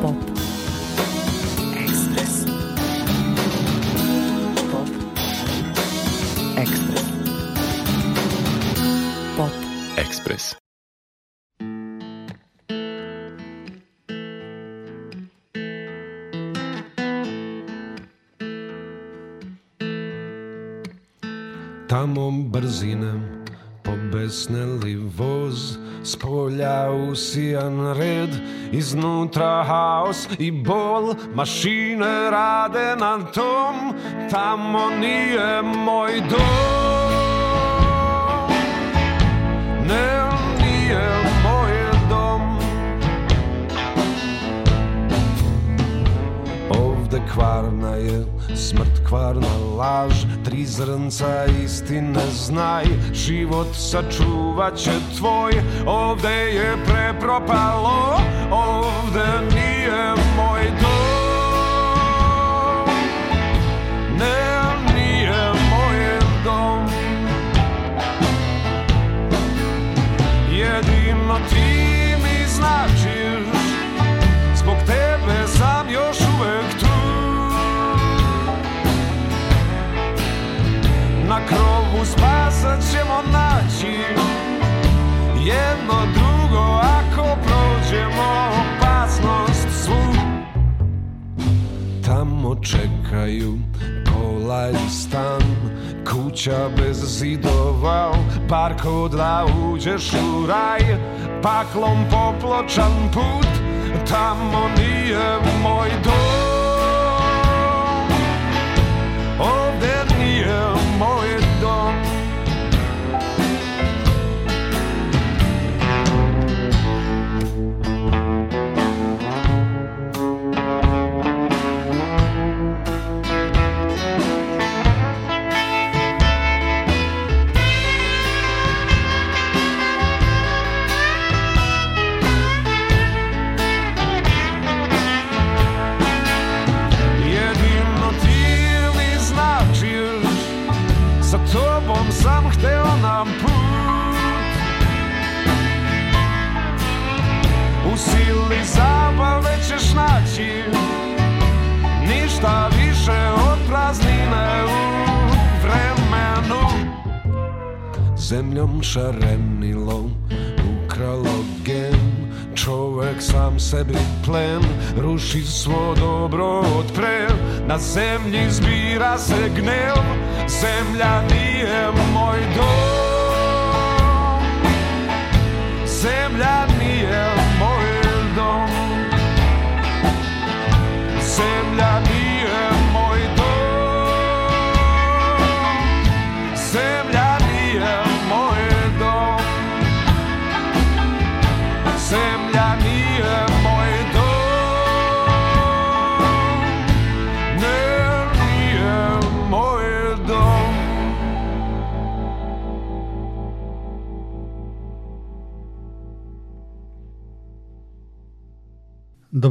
Pop. Ekspres. Pop. Ekspres. Pop. Ekspres. Tamom brzinom pobesneli voz s polja usijana Iznutra haos i bol Mašine rade na tom Tamo nije moj dom Ne, nije moj dom Ovde kvarna je smrt, kvarna laž Tri zrnca istine znaj, život sačuvat će tvoj ovdje je prepropalo, ovde nije moj dom Ne, nije moj dom Jedino ti krovu spasa ćemo naći Jedno drugo ako prođemo opasnost svu Tamo čekaju stan Kuća bez zidova, park da uđeš u raj Paklom popločan put, tamo nije moj dom zemlji zbira se gnev, zemlja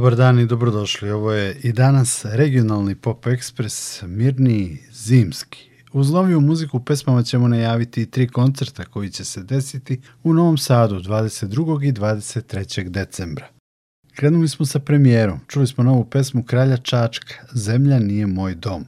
Dobar dan i dobrodošli. Ovo je i danas regionalni Pop Ekspres Mirni Zimski. Uz noviju muziku pesmama ćemo najaviti i tri koncerta koji će se desiti u Novom Sadu 22. i 23. decembra. Krenuli smo sa premijerom. Čuli smo novu pesmu Kralja Čačka, Zemlja nije moj dom.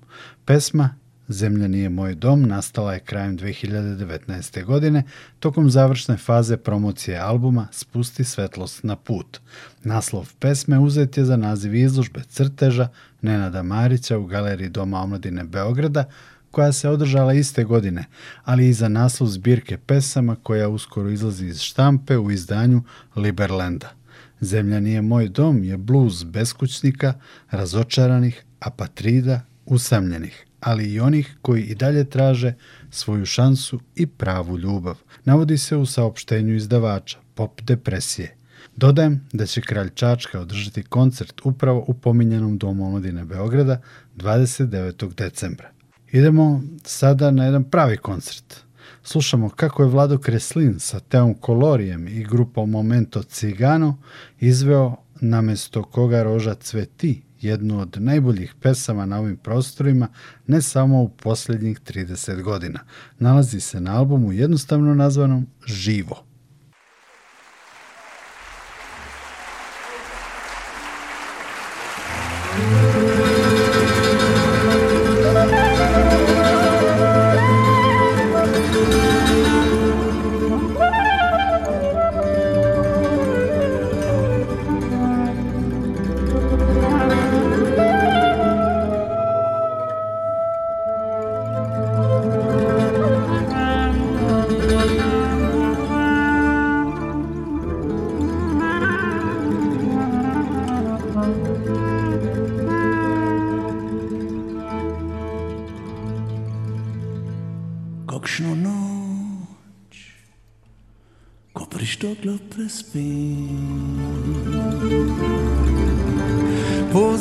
Pesma Zemlja nije moj dom nastala je krajem 2019. godine tokom završne faze promocije albuma Spusti svetlost na put. Naslov pesme uzet je za naziv izložbe crteža Nenada Marića u Galeriji Doma omladine Beograda koja se održala iste godine, ali i za naslov zbirke pesama koja uskoro izlazi iz štampe u izdanju Liberlanda. Zemlja nije moj dom je bluz beskućnika, razočaranih, apatrida, usamljenih ali i onih koji i dalje traže svoju šansu i pravu ljubav. Navodi se u saopštenju izdavača Pop depresije. Dodajem da će Kralj Čačka održati koncert upravo u pominjenom Domu omladine Beograda 29. decembra. Idemo sada na jedan pravi koncert. Slušamo kako je Vlado Kreslin sa Teom Kolorijem i grupom Momento Cigano izveo namesto koga roža cveti jednu od najboljih pesama na ovim prostorima, ne samo u posljednjih 30 godina. Nalazi se na albumu jednostavno nazvanom Živo. što glo prespim Pod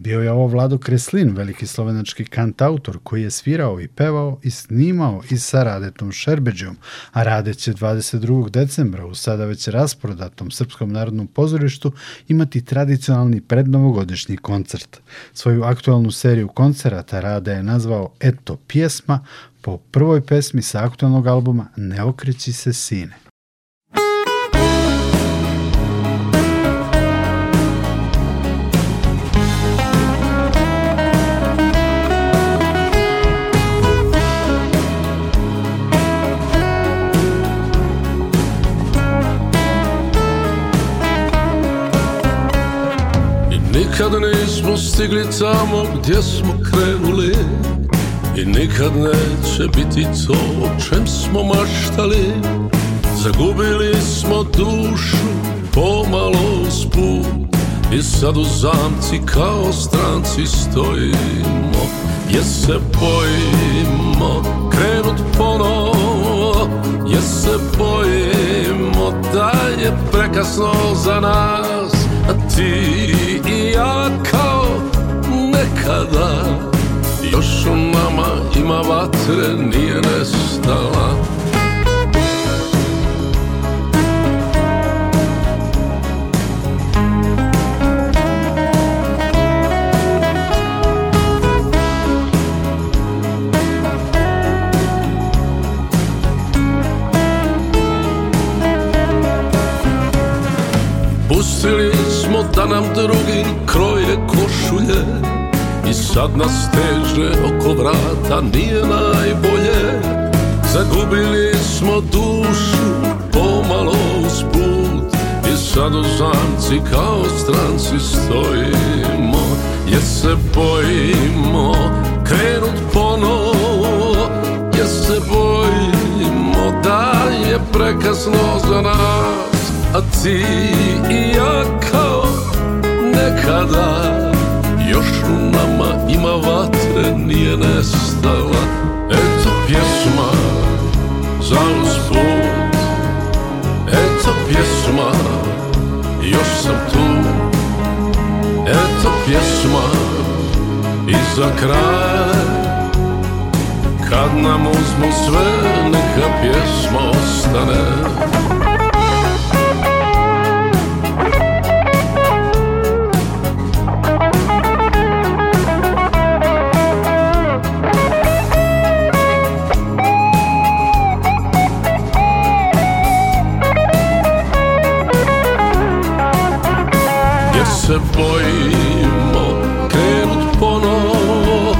Bio je ovo Vlado Kreslin, veliki slovenački kantautor koji je svirao i pevao i snimao i sa Radetom Šerbeđom, a Radet će 22. decembra u sada već rasprodatom Srpskom narodnom pozorištu imati tradicionalni prednovogodišnji koncert. Svoju aktualnu seriju koncerata Rada je nazvao Eto pjesma po prvoj pesmi sa aktualnog albuma Ne okreći se sine. stigli gdje smo krenuli I nikad neće biti to o čem smo maštali Zagubili smo dušu pomalo usput I sad u zamci kao stranci stojimo Jer se bojimo krenut ponovo Jer se bojimo da je prekasno za nas A ti i ja kao nikada Još u nama ima vatre, nije nestala Pustili smo da nam drugi kroje košulje i sad nas teže oko vrata nije najbolje Zagubili smo dušu pomalo put I sad u zamci kao stranci stojimo Jer se bojimo krenut ponovo Jer se bojimo da je prekasno za nas A ti i ja kao nekada još u nama ima vatre, nije nestala Eto pjesma za usput Eto pjesma, još sam tu Eto pjesma i za kraj Kad nam uzmu sve, neka pjesma ostane se bojimo krenut ponovo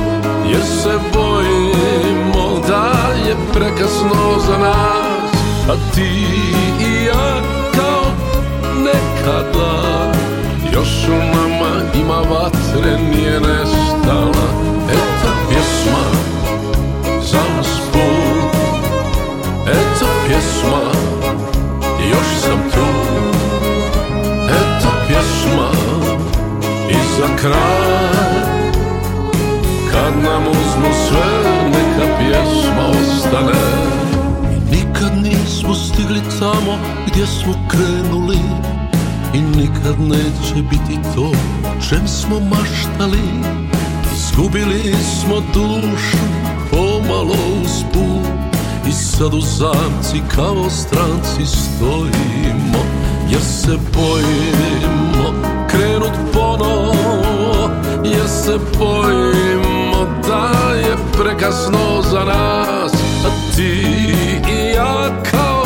Jer se bojimo da je prekasno za nas A ti i ja kao nekada Još u nama ima vatre nije nestala za kraj Kad nam uzmu sve neka pjesma ostane I nikad nismo stigli tamo gdje smo krenuli I nikad neće biti to čem smo maštali Izgubili smo dušu pomalo put I sad u zamci kao stranci stojimo Jer se bojimo krenut pono Jer se bojimo da je prekasno za nas A ti i ja kao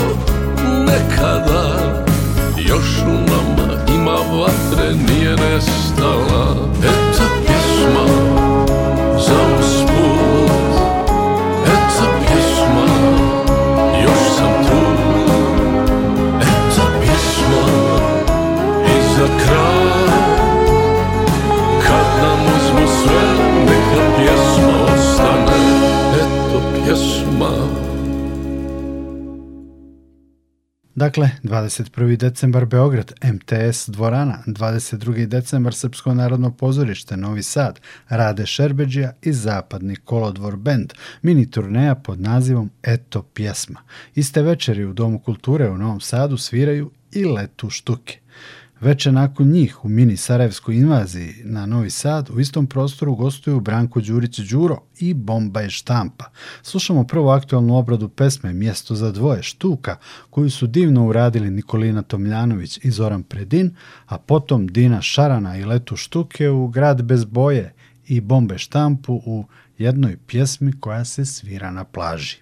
nekada Još u nama ima vatre, nije nestala Eto pjesma za usput Eto još sam Eto i Dakle, 21. decembar Beograd, MTS dvorana, 22. decembar Srpsko narodno pozorište, Novi Sad, Rade Šerbeđija i Zapadni kolodvor band mini turneja pod nazivom Eto pjesma. Iste večeri u Domu kulture u Novom Sadu sviraju i letu štuke. Veče nakon njih u mini Sarajevskoj invaziji na Novi Sad u istom prostoru gostuju Branko Đurić Đuro i Bomba je štampa. Slušamo prvu aktualnu obradu pesme Mjesto za dvoje štuka koju su divno uradili Nikolina Tomljanović i Zoran Predin, a potom Dina Šarana i Letu Štuke u Grad bez boje i Bombe štampu u jednoj pjesmi koja se svira na plaži.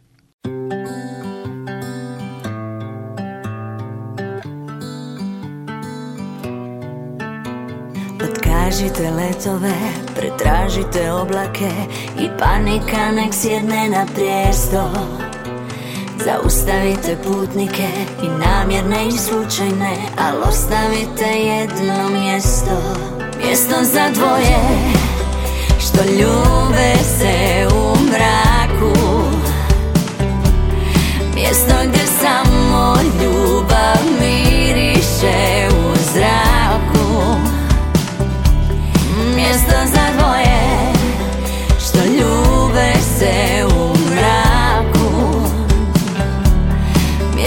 Pretražite letove, pretražite oblake I panika nek sjedne na prijesto Zaustavite putnike i namjerne i slučajne Al ostavite jedno mjesto Mjesto za dvoje Što ljube se u mraku Mjesto gdje samo ljubav miriše u zraku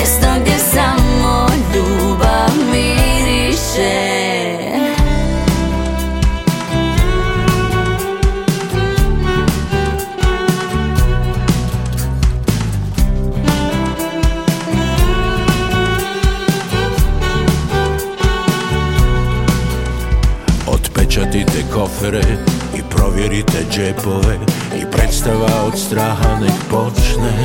Mjesto gdje samo ljubav miriše Otpečatite kofere i provjerite džepove I predstava od straha nek počne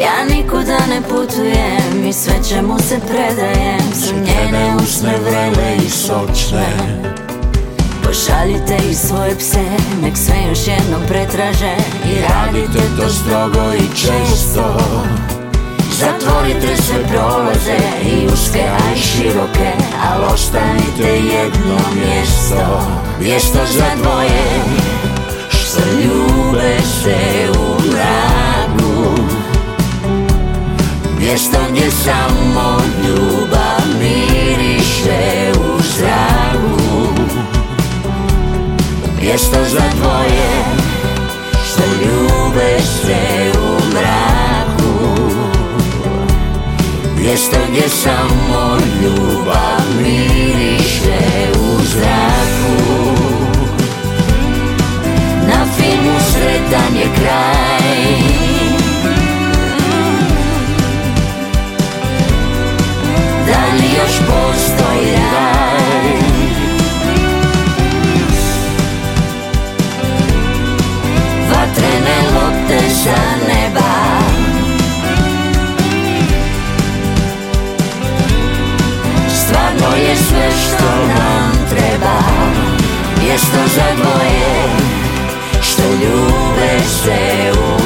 ja nikuda ne putujem i sve čemu se predajem Su njene usne vrele i sočne Pošaljite i svoje pse, nek sve još jednom pretraže I radite to strogo i često Zatvorite sve prolaze i uske, a i široke Al ostanite jedno mjesto Mjesto za dvoje Što ljube se u Jest to niesamoljuba, miriście już zragu Jest to za twoje, że lubisz się u mraku Jest to niesamoljuba, miriście już zragu Na filmu sreta nie kraj postoji raj Vatrene lopte sa neba Stvarno je sve što nam treba Mjesto za dvoje Što ljube se u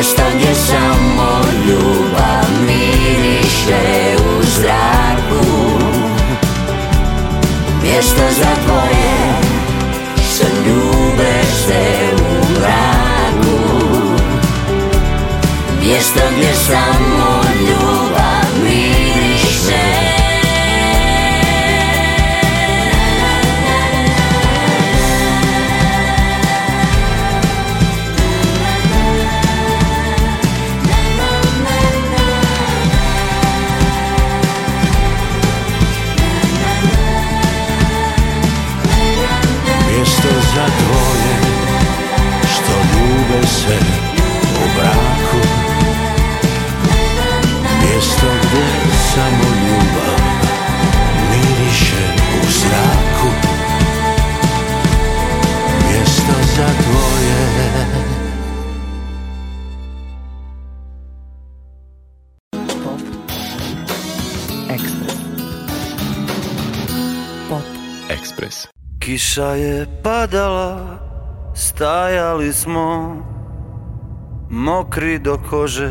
Nestan je samo ljubav miriše u zraku Mjesto za tvoje se ljube se u mraku Mjesto gdje samo. Ekspres. Pop Ekspres. Kiša je padala, stajali smo, mokri do kože.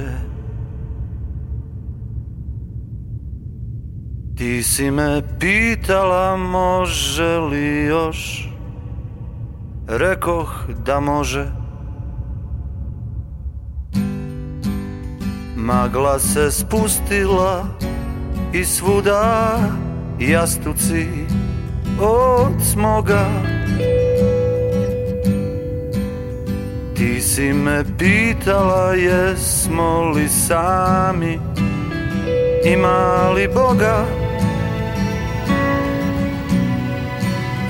Ti si me pitala može li još, rekoh da može. Magla se spustila i svuda jastuci od smoga Ti si me pitala jesmo li sami Ima li Boga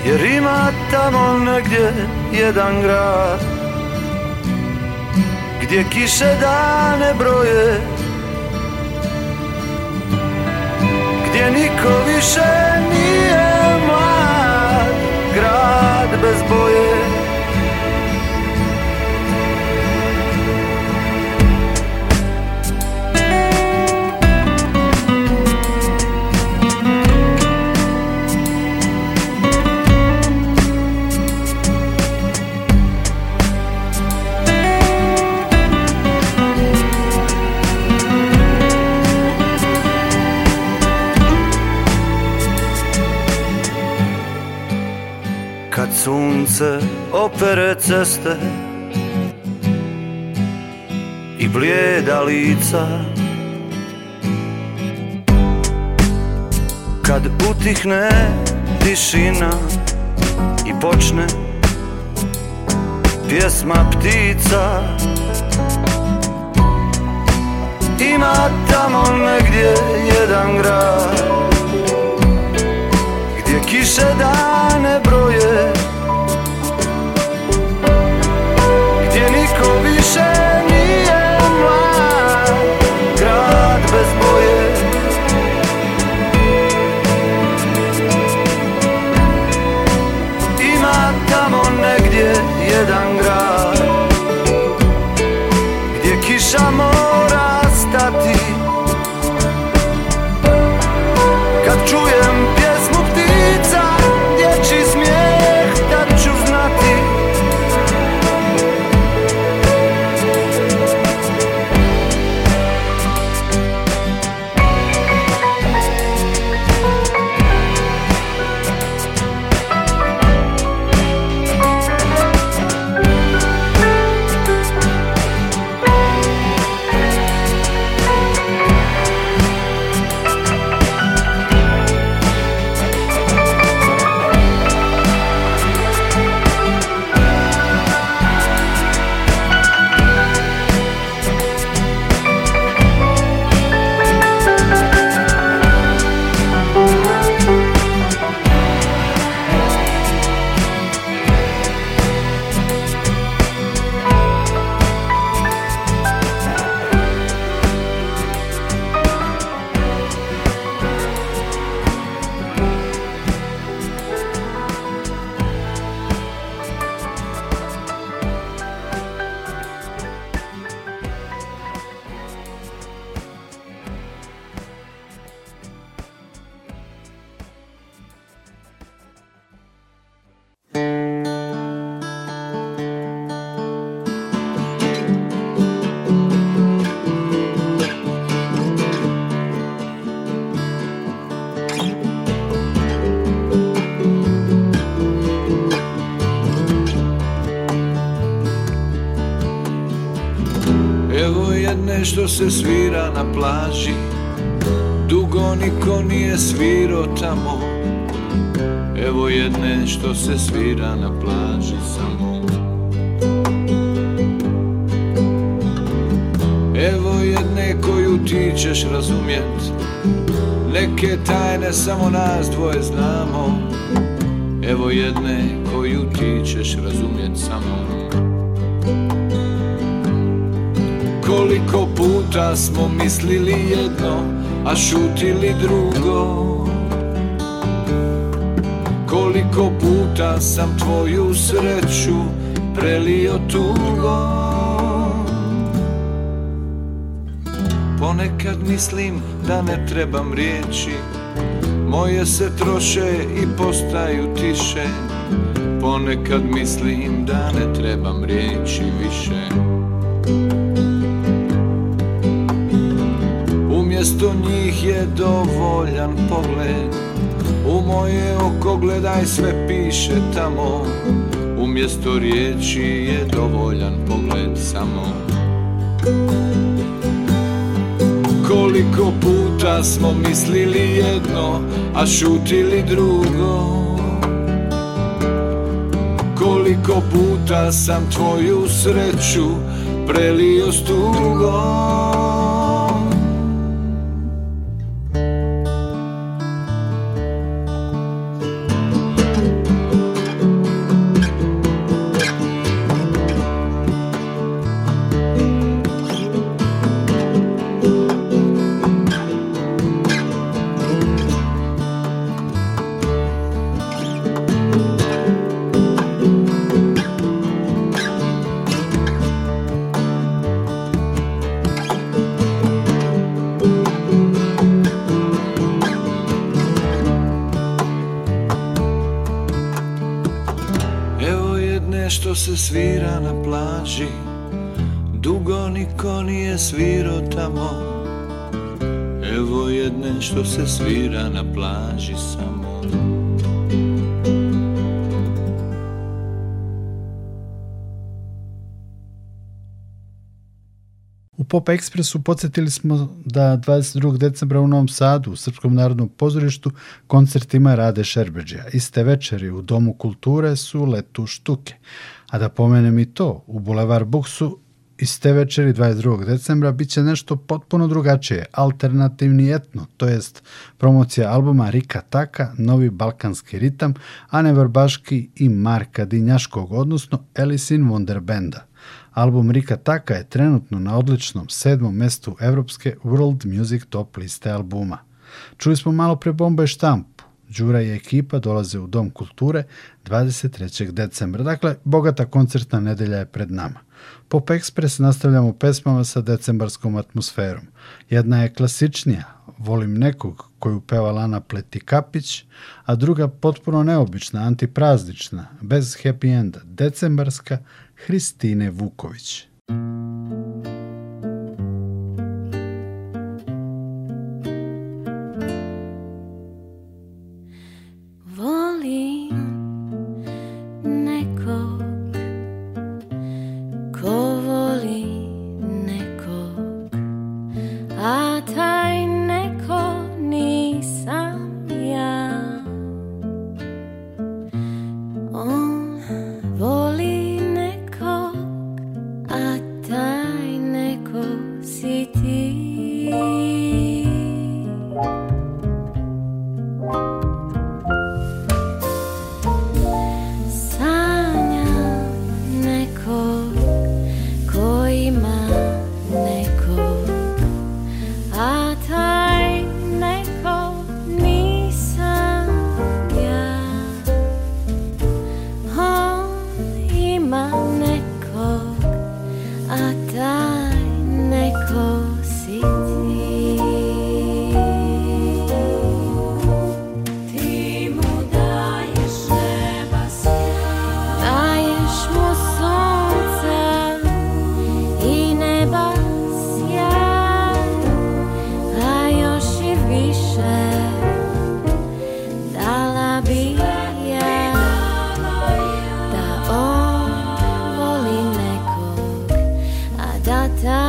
Jer ima tamo negdje jedan grad Gdje kiše dane broje gdje niko više nije mlad Grad bez boje se opere ceste i blijeda lica Kad utihne tišina i počne pjesma ptica Ima tamo negdje jedan grad Gdje kiše dane broje što se svira na plaži Dugo niko nije svirao tamo Evo jedne što se svira na plaži samo Evo jedne koju ti ćeš razumjet Neke tajne samo nas dvoje znamo Evo jedne koju ti ćeš razumjet samo Koliko puta smo mislili jedno, a šutili drugo Koliko puta sam tvoju sreću prelio tugo Ponekad mislim da ne trebam riječi Moje se troše i postaju tiše Ponekad mislim da ne trebam riječi više umjesto njih je dovoljan pogled U moje oko gledaj sve piše tamo Umjesto riječi je dovoljan pogled samo Koliko puta smo mislili jedno, a šutili drugo Koliko puta sam tvoju sreću prelio s se svira na plaži samo U Pop Ekspresu podsjetili smo da 22. decembra u Novom Sadu u Srpskom narodnom pozorištu koncert ima Rade Šerbeđija. Iste večeri u Domu kulture su letu štuke. A da pomenem i to, u Bulevar Buksu te večeri 22. decembra bit će nešto potpuno drugačije, alternativni etno, to jest promocija albuma Rika Taka, Novi balkanski ritam, Ane Vrbaški i Marka Dinjaškog, odnosno Alice in Wonder Banda. Album Rika Taka je trenutno na odličnom sedmom mestu Evropske World Music Top liste albuma. Čuli smo malo pre Bombaj štamp, Đura i ekipa dolaze u Dom kulture 23. decembra. Dakle, bogata koncertna nedelja je pred nama. Pop Express nastavljamo pesmama sa decembarskom atmosferom. Jedna je klasičnija, Volim nekog, koju peva Lana Pletikapić, a druga potpuno neobična, antipraznična, bez happy enda, decembarska, Hristine Vuković. た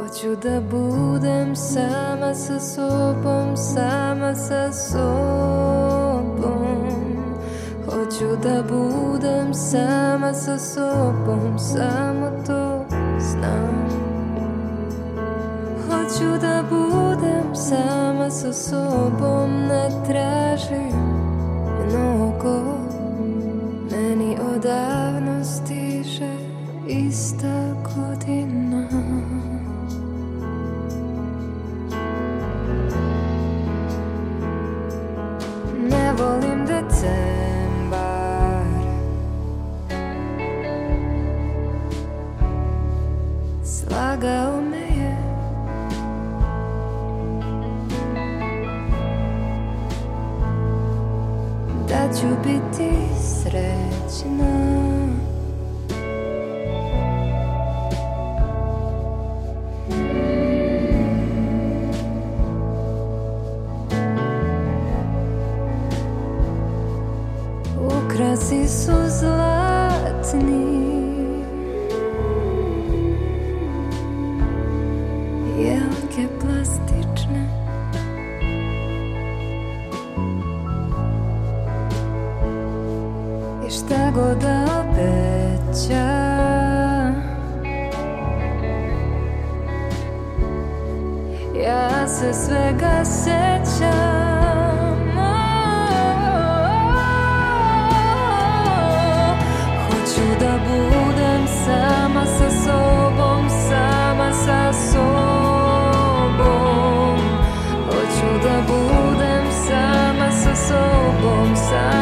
Hoću da budem sama sa sobom, sama sa sobom Hoću da budem sama sa sobom, samo to znam Hoću da budem sama sa sobom, ne tražim mnogo lonesome.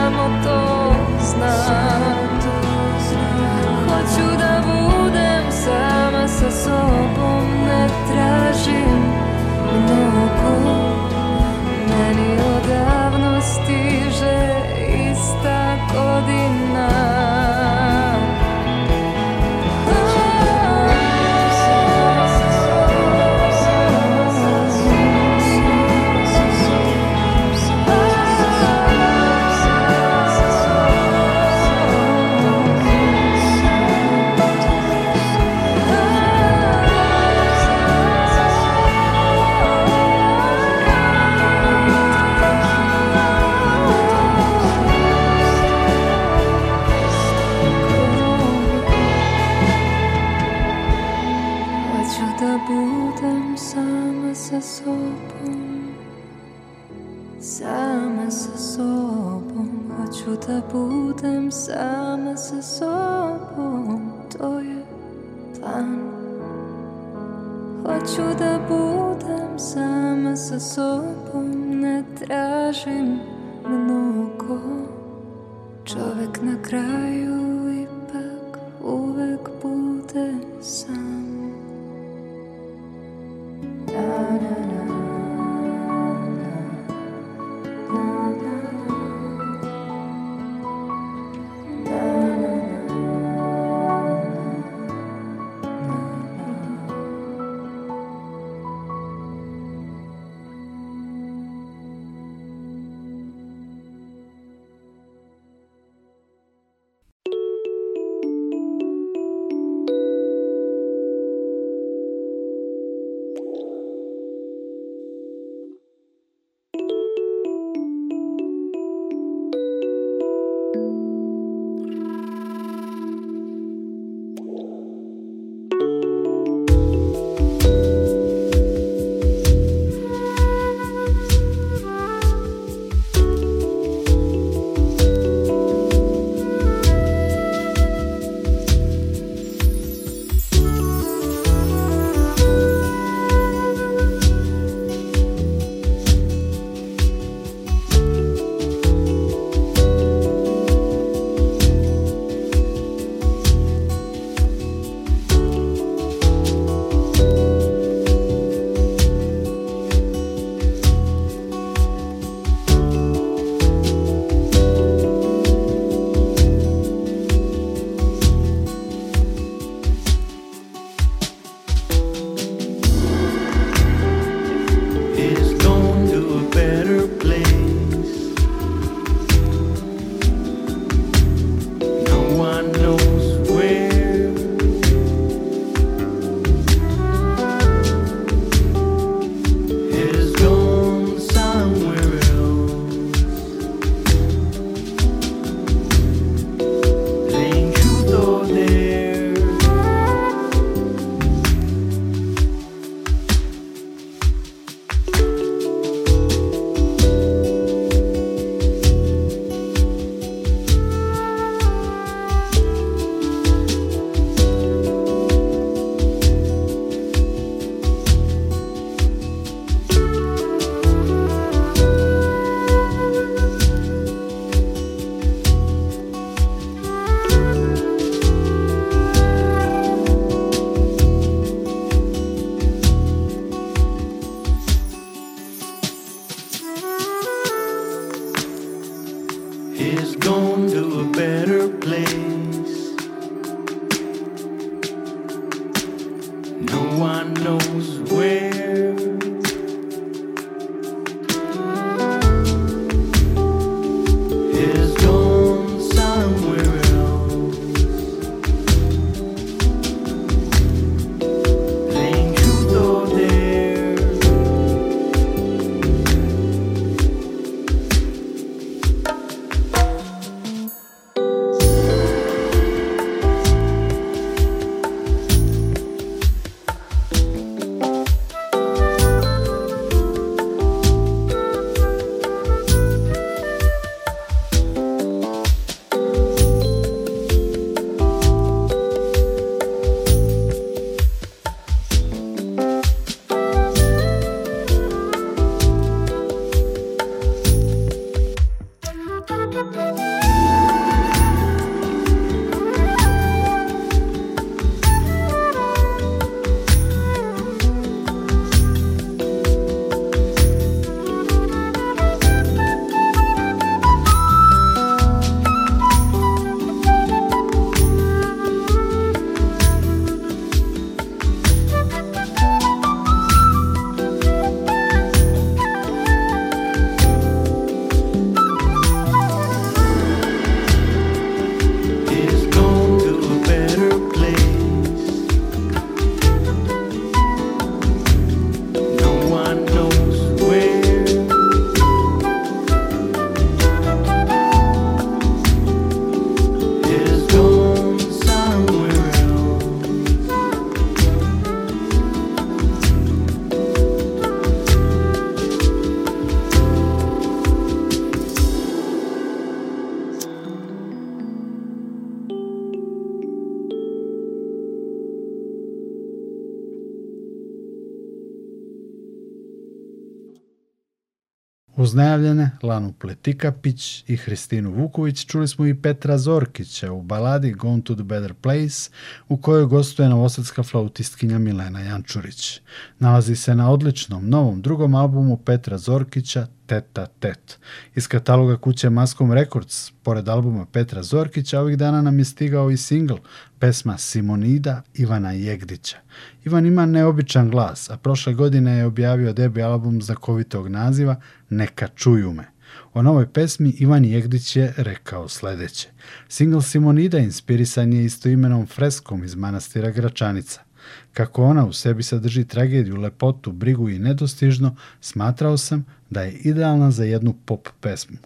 najavljene Lanu Pletikapić i Hristinu Vuković čuli smo i Petra Zorkića u baladi Gone to the Better Place u kojoj gostuje novosadska flautistkinja Milena Jančurić. Nalazi se na odličnom novom drugom albumu Petra Zorkića Teta Tet. Iz kataloga kuće Maskom Records, pored albuma Petra Zorkića, ovih dana nam je stigao i singl, pesma Simonida Ivana Jegdića. Ivan ima neobičan glas, a prošle godine je objavio debi album znakovitog naziva Neka čuju me. O novoj pesmi Ivan Jegdić je rekao sljedeće. Singl Simonida inspirisan je istoimenom freskom iz manastira Gračanica – kako ona u sebi sadrži tragediju, lepotu, brigu i nedostižno, smatrao sam da je idealna za jednu pop pesmu.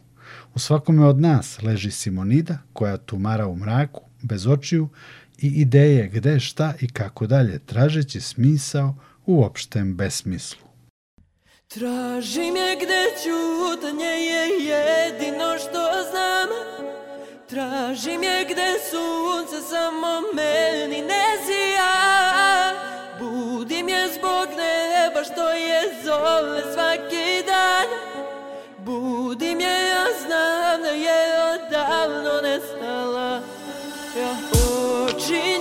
U svakome od nas leži Simonida koja tumara u mraku, bez očiju i ideje gde, šta i kako dalje, tražeći smisao u opštem besmislu. Tražim je gde nje je jedino što znam Tražim je gde sunce samo meni ne zija Budim je zbog neba što je zove svaki dan Budim je, ja znam da je odavno nestala Ja oči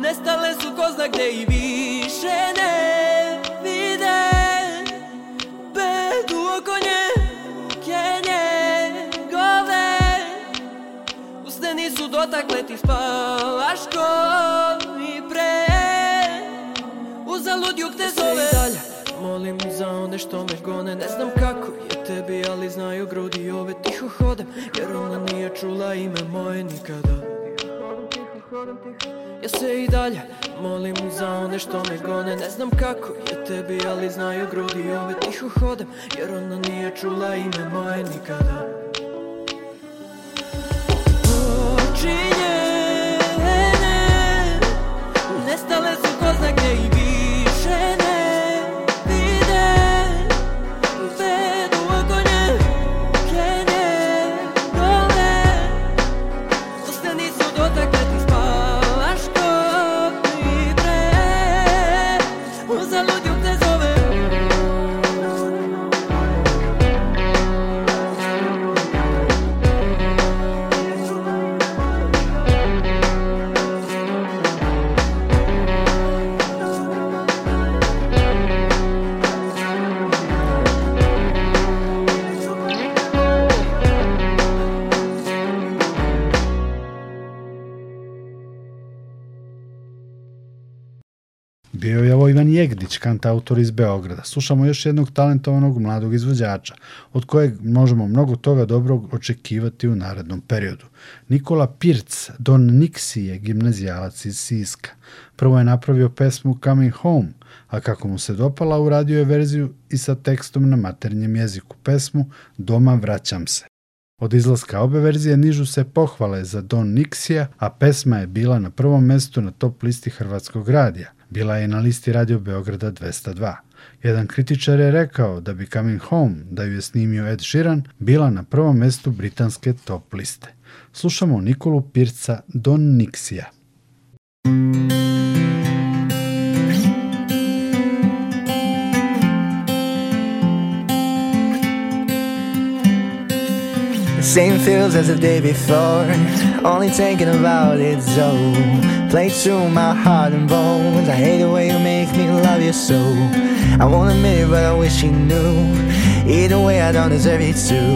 Nestale su ko zna gde i Dakle ti spavaš ko i pre Uzalud jug te zove dalje, molim za one što me gone Ne znam kako je tebi, ali znaju grudi ove Tiho hodem, jer ona nije čula ime moje nikada ja se i dalje molim za one što me gone Ne znam kako je tebi, ali znaju grudi ove Tiho hodem, jer ona nije čula ime moje nikada fortalece o coisa gay. Bio je ovo Ivan Jegdić, kantautor iz Beograda. Slušamo još jednog talentovanog mladog izvođača, od kojeg možemo mnogo toga dobrog očekivati u narednom periodu. Nikola Pirc, Don Nixi je gimnazijalac iz Siska. Prvo je napravio pesmu Coming Home, a kako mu se dopala uradio je verziju i sa tekstom na maternjem jeziku pesmu Doma vraćam se. Od izlaska obe verzije nižu se pohvale za Don Nixija, a pesma je bila na prvom mestu na top listi Hrvatskog radija, bila je na listi Radio Beograda 202. Jedan kritičar je rekao da bi Coming Home, da ju je snimio Ed Sheeran, bila na prvom mestu britanske top liste. Slušamo Nikolu Pirca Don Nixija. Same feels as the day before, only thinking about it, so Play through my heart and bones. I hate the way you make me love you so. I won't admit it, but I wish you knew. Either way, I don't deserve it too.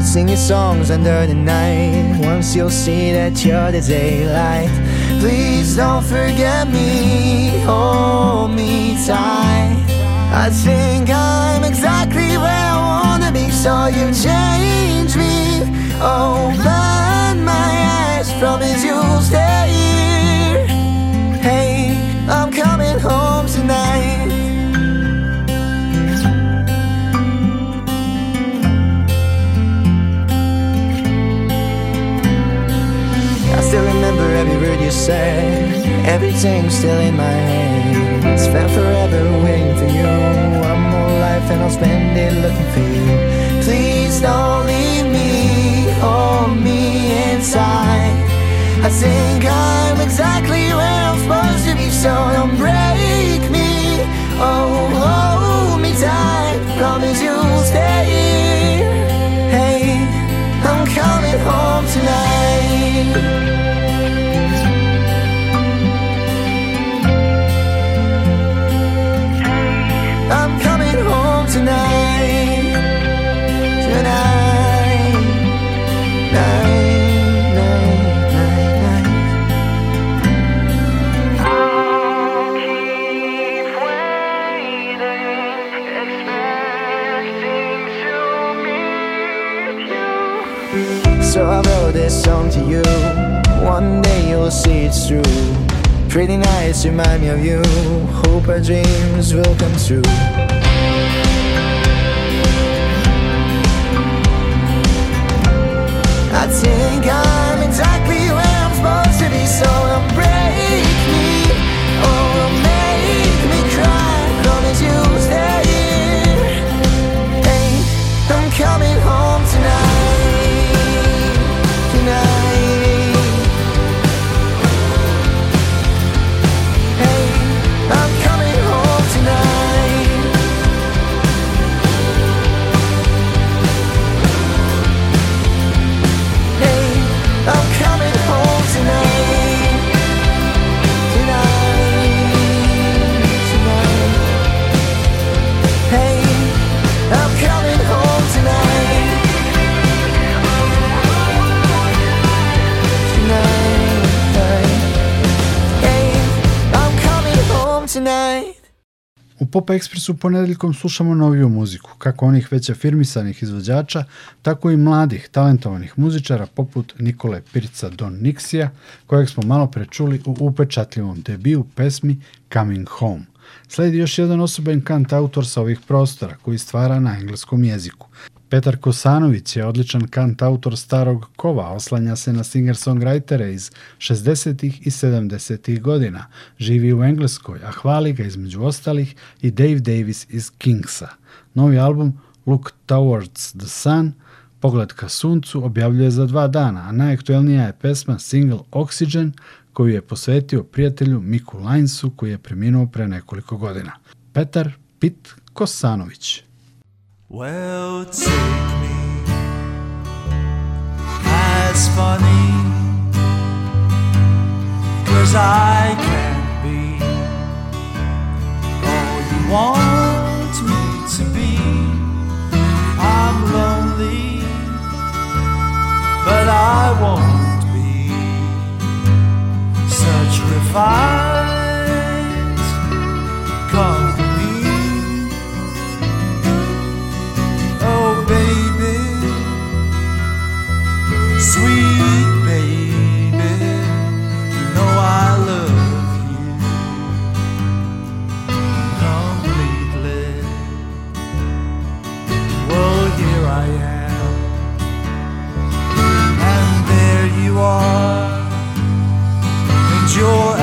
Sing your songs under the night. Once you'll see that you're the daylight. Please don't forget me, hold me tight. I think I'm exactly where I wanna be, so you change me. Open oh, my eyes from his you'll stay here. Hey, I'm coming home tonight. I still remember every word you said, everything still in my head. Spent forever waiting for you. One more life and I'll spend it looking for you. Please don't. Pretty nights remind me of you. Hope our dreams will come true. I think I'm exactly where I'm supposed to be, so don't break me. U Pop Expressu ponedeljkom slušamo noviju muziku, kako onih već afirmisanih izvođača, tako i mladih, talentovanih muzičara poput Nikole Pirca Don Nixija, kojeg smo malo prečuli u upečatljivom debiju pesmi Coming Home. Sledi još jedan osoben kant autor sa ovih prostora koji stvara na engleskom jeziku. Petar Kosanović je odličan kant autor starog kova, oslanja se na singer-songwritere iz 60. i 70. godina, živi u Engleskoj, a hvali ga između ostalih i Dave Davis iz Kingsa. Novi album Look Towards the Sun, Pogled ka suncu, objavljuje za dva dana, a najaktuelnija je pesma single Oxygen koju je posvetio prijatelju Miku Lajnsu koji je preminuo pre nekoliko godina. Petar Pit Kosanović. Well, take me as funny, cause I can't be all you want me to be. I'm lonely, but I won't be such refined. Come was, and are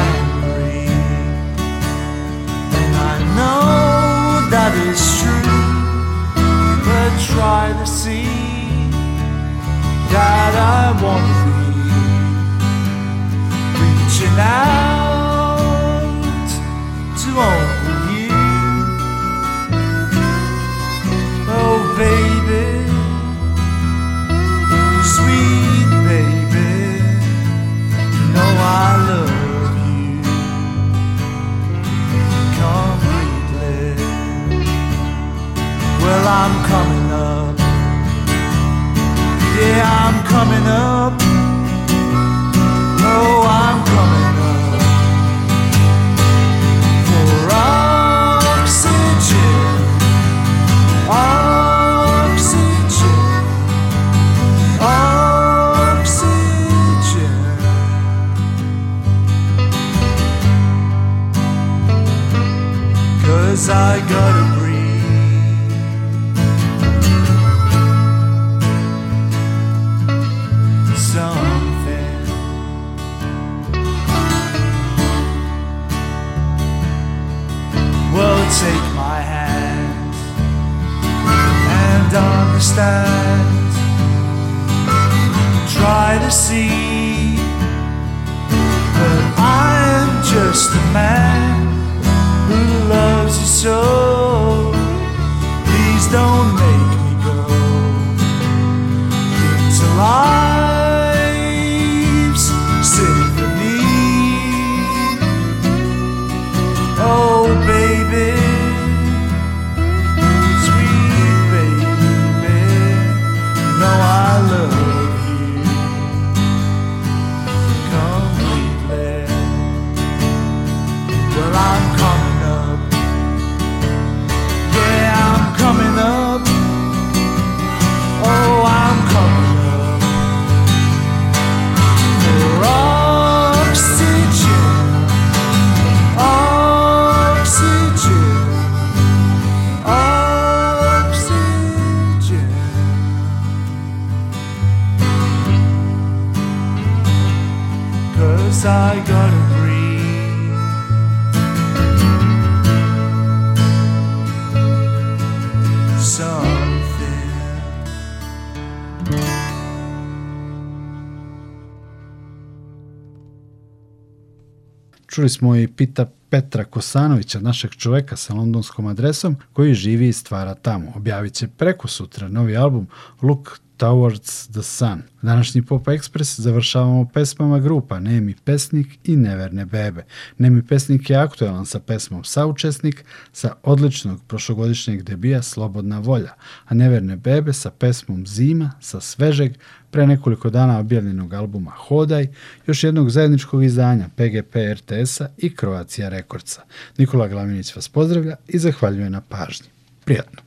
Čuli smo i pita Petra Kosanovića, našeg čoveka sa londonskom adresom, koji živi i stvara tamo. Objavit će preko sutra novi album Look Towards the Sun. Današnji Pop Express završavamo pesmama grupa Nemi Pesnik i Neverne Bebe. Nemi Pesnik je aktualan sa pesmom Saučesnik sa odličnog prošlogodišnjeg debija Slobodna volja, a Neverne Bebe sa pesmom Zima sa svežeg pre nekoliko dana objavljenog albuma Hodaj, još jednog zajedničkog izdanja PGP RTS-a i Kroacija Rekordsa. Nikola glaminić vas pozdravlja i zahvaljuje na pažnji. Prijatno!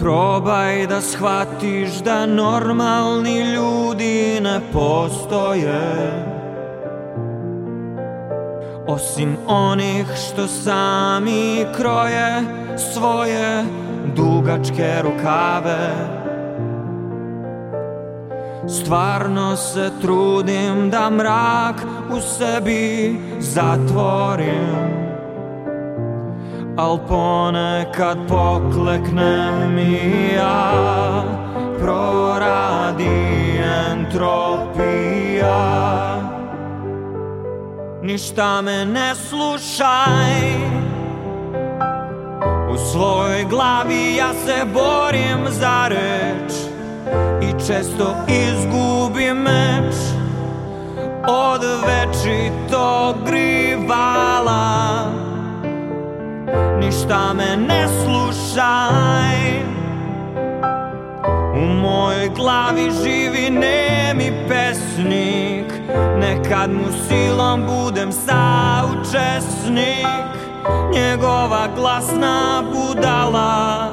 Probaj da shvatiš da normalni ljudi ne postoje osim onih što sami kroje svoje dugačke rukave Stvarno se trudim da mrak u sebi zatvorim Al ponekad pokleknem mi ja Proradi entropija Ništa me ne slušaj U svojoj glavi ja se borim za reč I često izgubim meč Od to grivala Ništa me ne slušaj U mojoj glavi živi nemi pesnik Nekad mu silom budem saučesnik Njegova glasna budala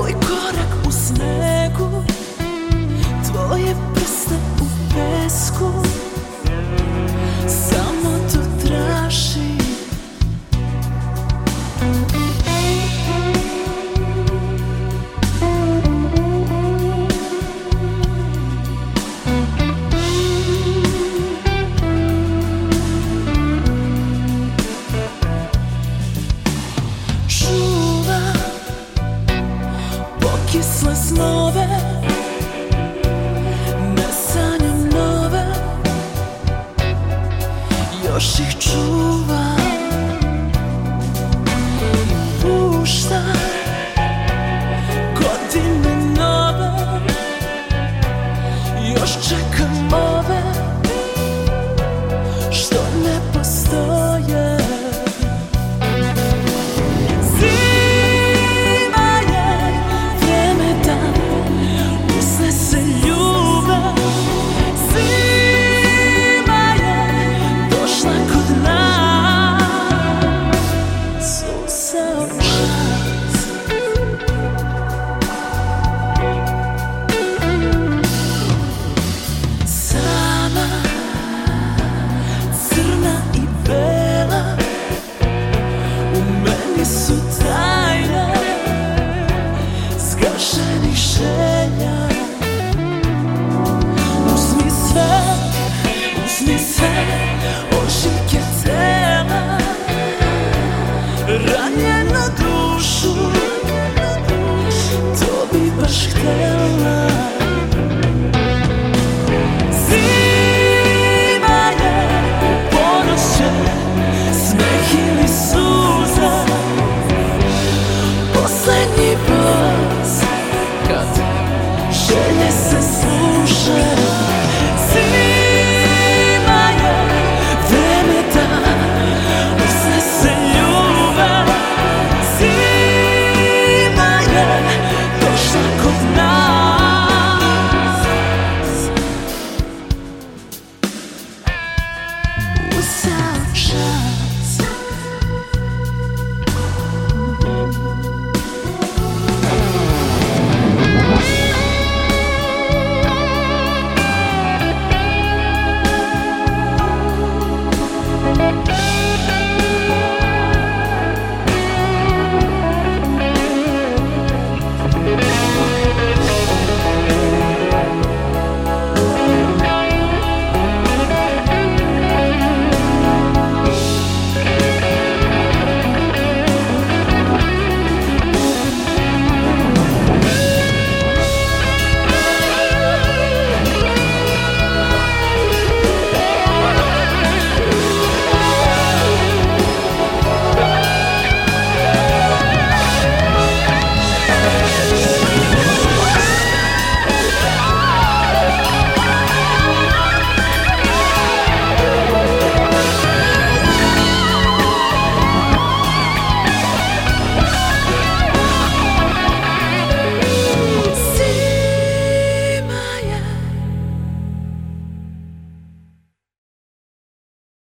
Tvoj korak u snegu Tvoje prste u pesku Samo to traži